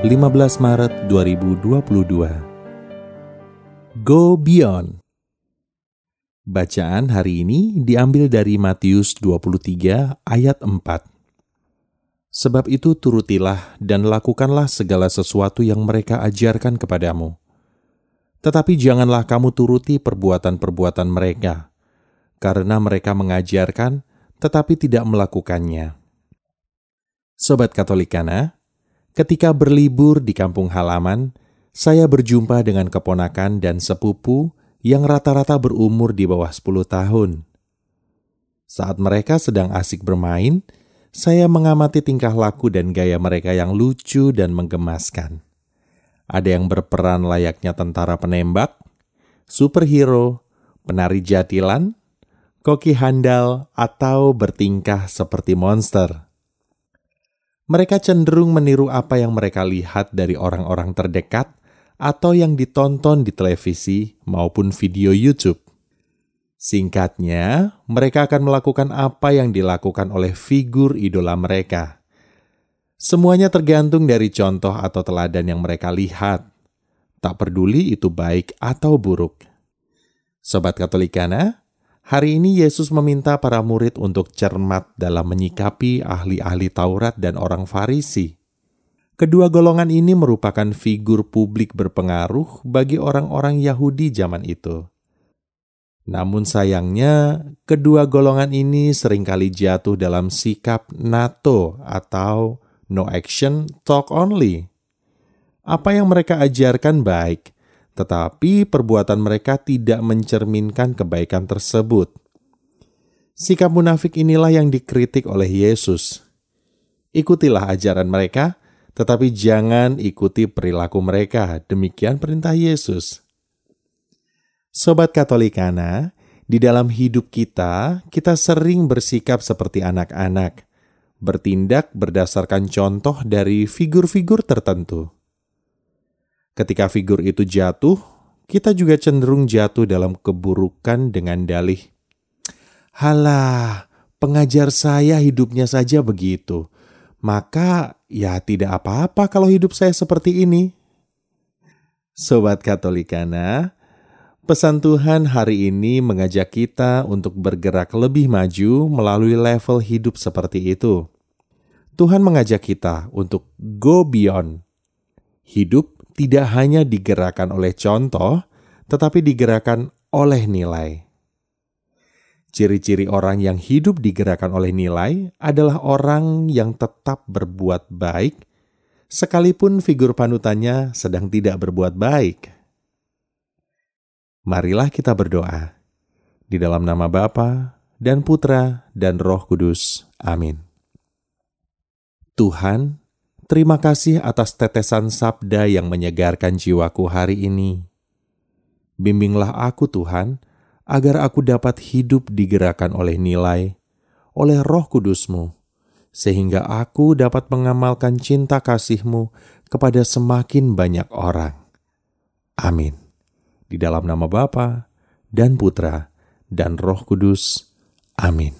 15 Maret 2022. Go Beyond Bacaan hari ini diambil dari Matius 23 ayat 4. Sebab itu turutilah dan lakukanlah segala sesuatu yang mereka ajarkan kepadamu. Tetapi janganlah kamu turuti perbuatan-perbuatan mereka, karena mereka mengajarkan tetapi tidak melakukannya. Sobat Katolikana, ketika berlibur di kampung halaman, saya berjumpa dengan keponakan dan sepupu yang rata-rata berumur di bawah 10 tahun. Saat mereka sedang asik bermain, saya mengamati tingkah laku dan gaya mereka yang lucu dan menggemaskan. Ada yang berperan layaknya tentara penembak, superhero, penari jatilan, koki handal, atau bertingkah seperti monster. Mereka cenderung meniru apa yang mereka lihat dari orang-orang terdekat atau yang ditonton di televisi maupun video YouTube. Singkatnya, mereka akan melakukan apa yang dilakukan oleh figur idola mereka. Semuanya tergantung dari contoh atau teladan yang mereka lihat. Tak peduli itu baik atau buruk. Sobat Katolikana, hari ini Yesus meminta para murid untuk cermat dalam menyikapi ahli-ahli Taurat dan orang Farisi Kedua golongan ini merupakan figur publik berpengaruh bagi orang-orang Yahudi zaman itu. Namun sayangnya, kedua golongan ini sering kali jatuh dalam sikap NATO atau no action, talk only. Apa yang mereka ajarkan baik, tetapi perbuatan mereka tidak mencerminkan kebaikan tersebut. Sikap munafik inilah yang dikritik oleh Yesus. Ikutilah ajaran mereka, tetapi jangan ikuti perilaku mereka. Demikian perintah Yesus. Sobat Katolikana, di dalam hidup kita, kita sering bersikap seperti anak-anak, bertindak berdasarkan contoh dari figur-figur tertentu. Ketika figur itu jatuh, kita juga cenderung jatuh dalam keburukan dengan dalih, "Halah, pengajar saya hidupnya saja begitu maka ya tidak apa-apa kalau hidup saya seperti ini. Sobat Katolikana, pesan Tuhan hari ini mengajak kita untuk bergerak lebih maju melalui level hidup seperti itu. Tuhan mengajak kita untuk go beyond. Hidup tidak hanya digerakkan oleh contoh, tetapi digerakkan oleh nilai. Ciri-ciri orang yang hidup digerakkan oleh nilai adalah orang yang tetap berbuat baik, sekalipun figur panutannya sedang tidak berbuat baik. Marilah kita berdoa di dalam nama Bapa dan Putra dan Roh Kudus. Amin. Tuhan, terima kasih atas tetesan sabda yang menyegarkan jiwaku hari ini. Bimbinglah aku, Tuhan, agar aku dapat hidup digerakkan oleh nilai, oleh roh kudusmu, sehingga aku dapat mengamalkan cinta kasihmu kepada semakin banyak orang. Amin. Di dalam nama Bapa dan Putra dan Roh Kudus. Amin.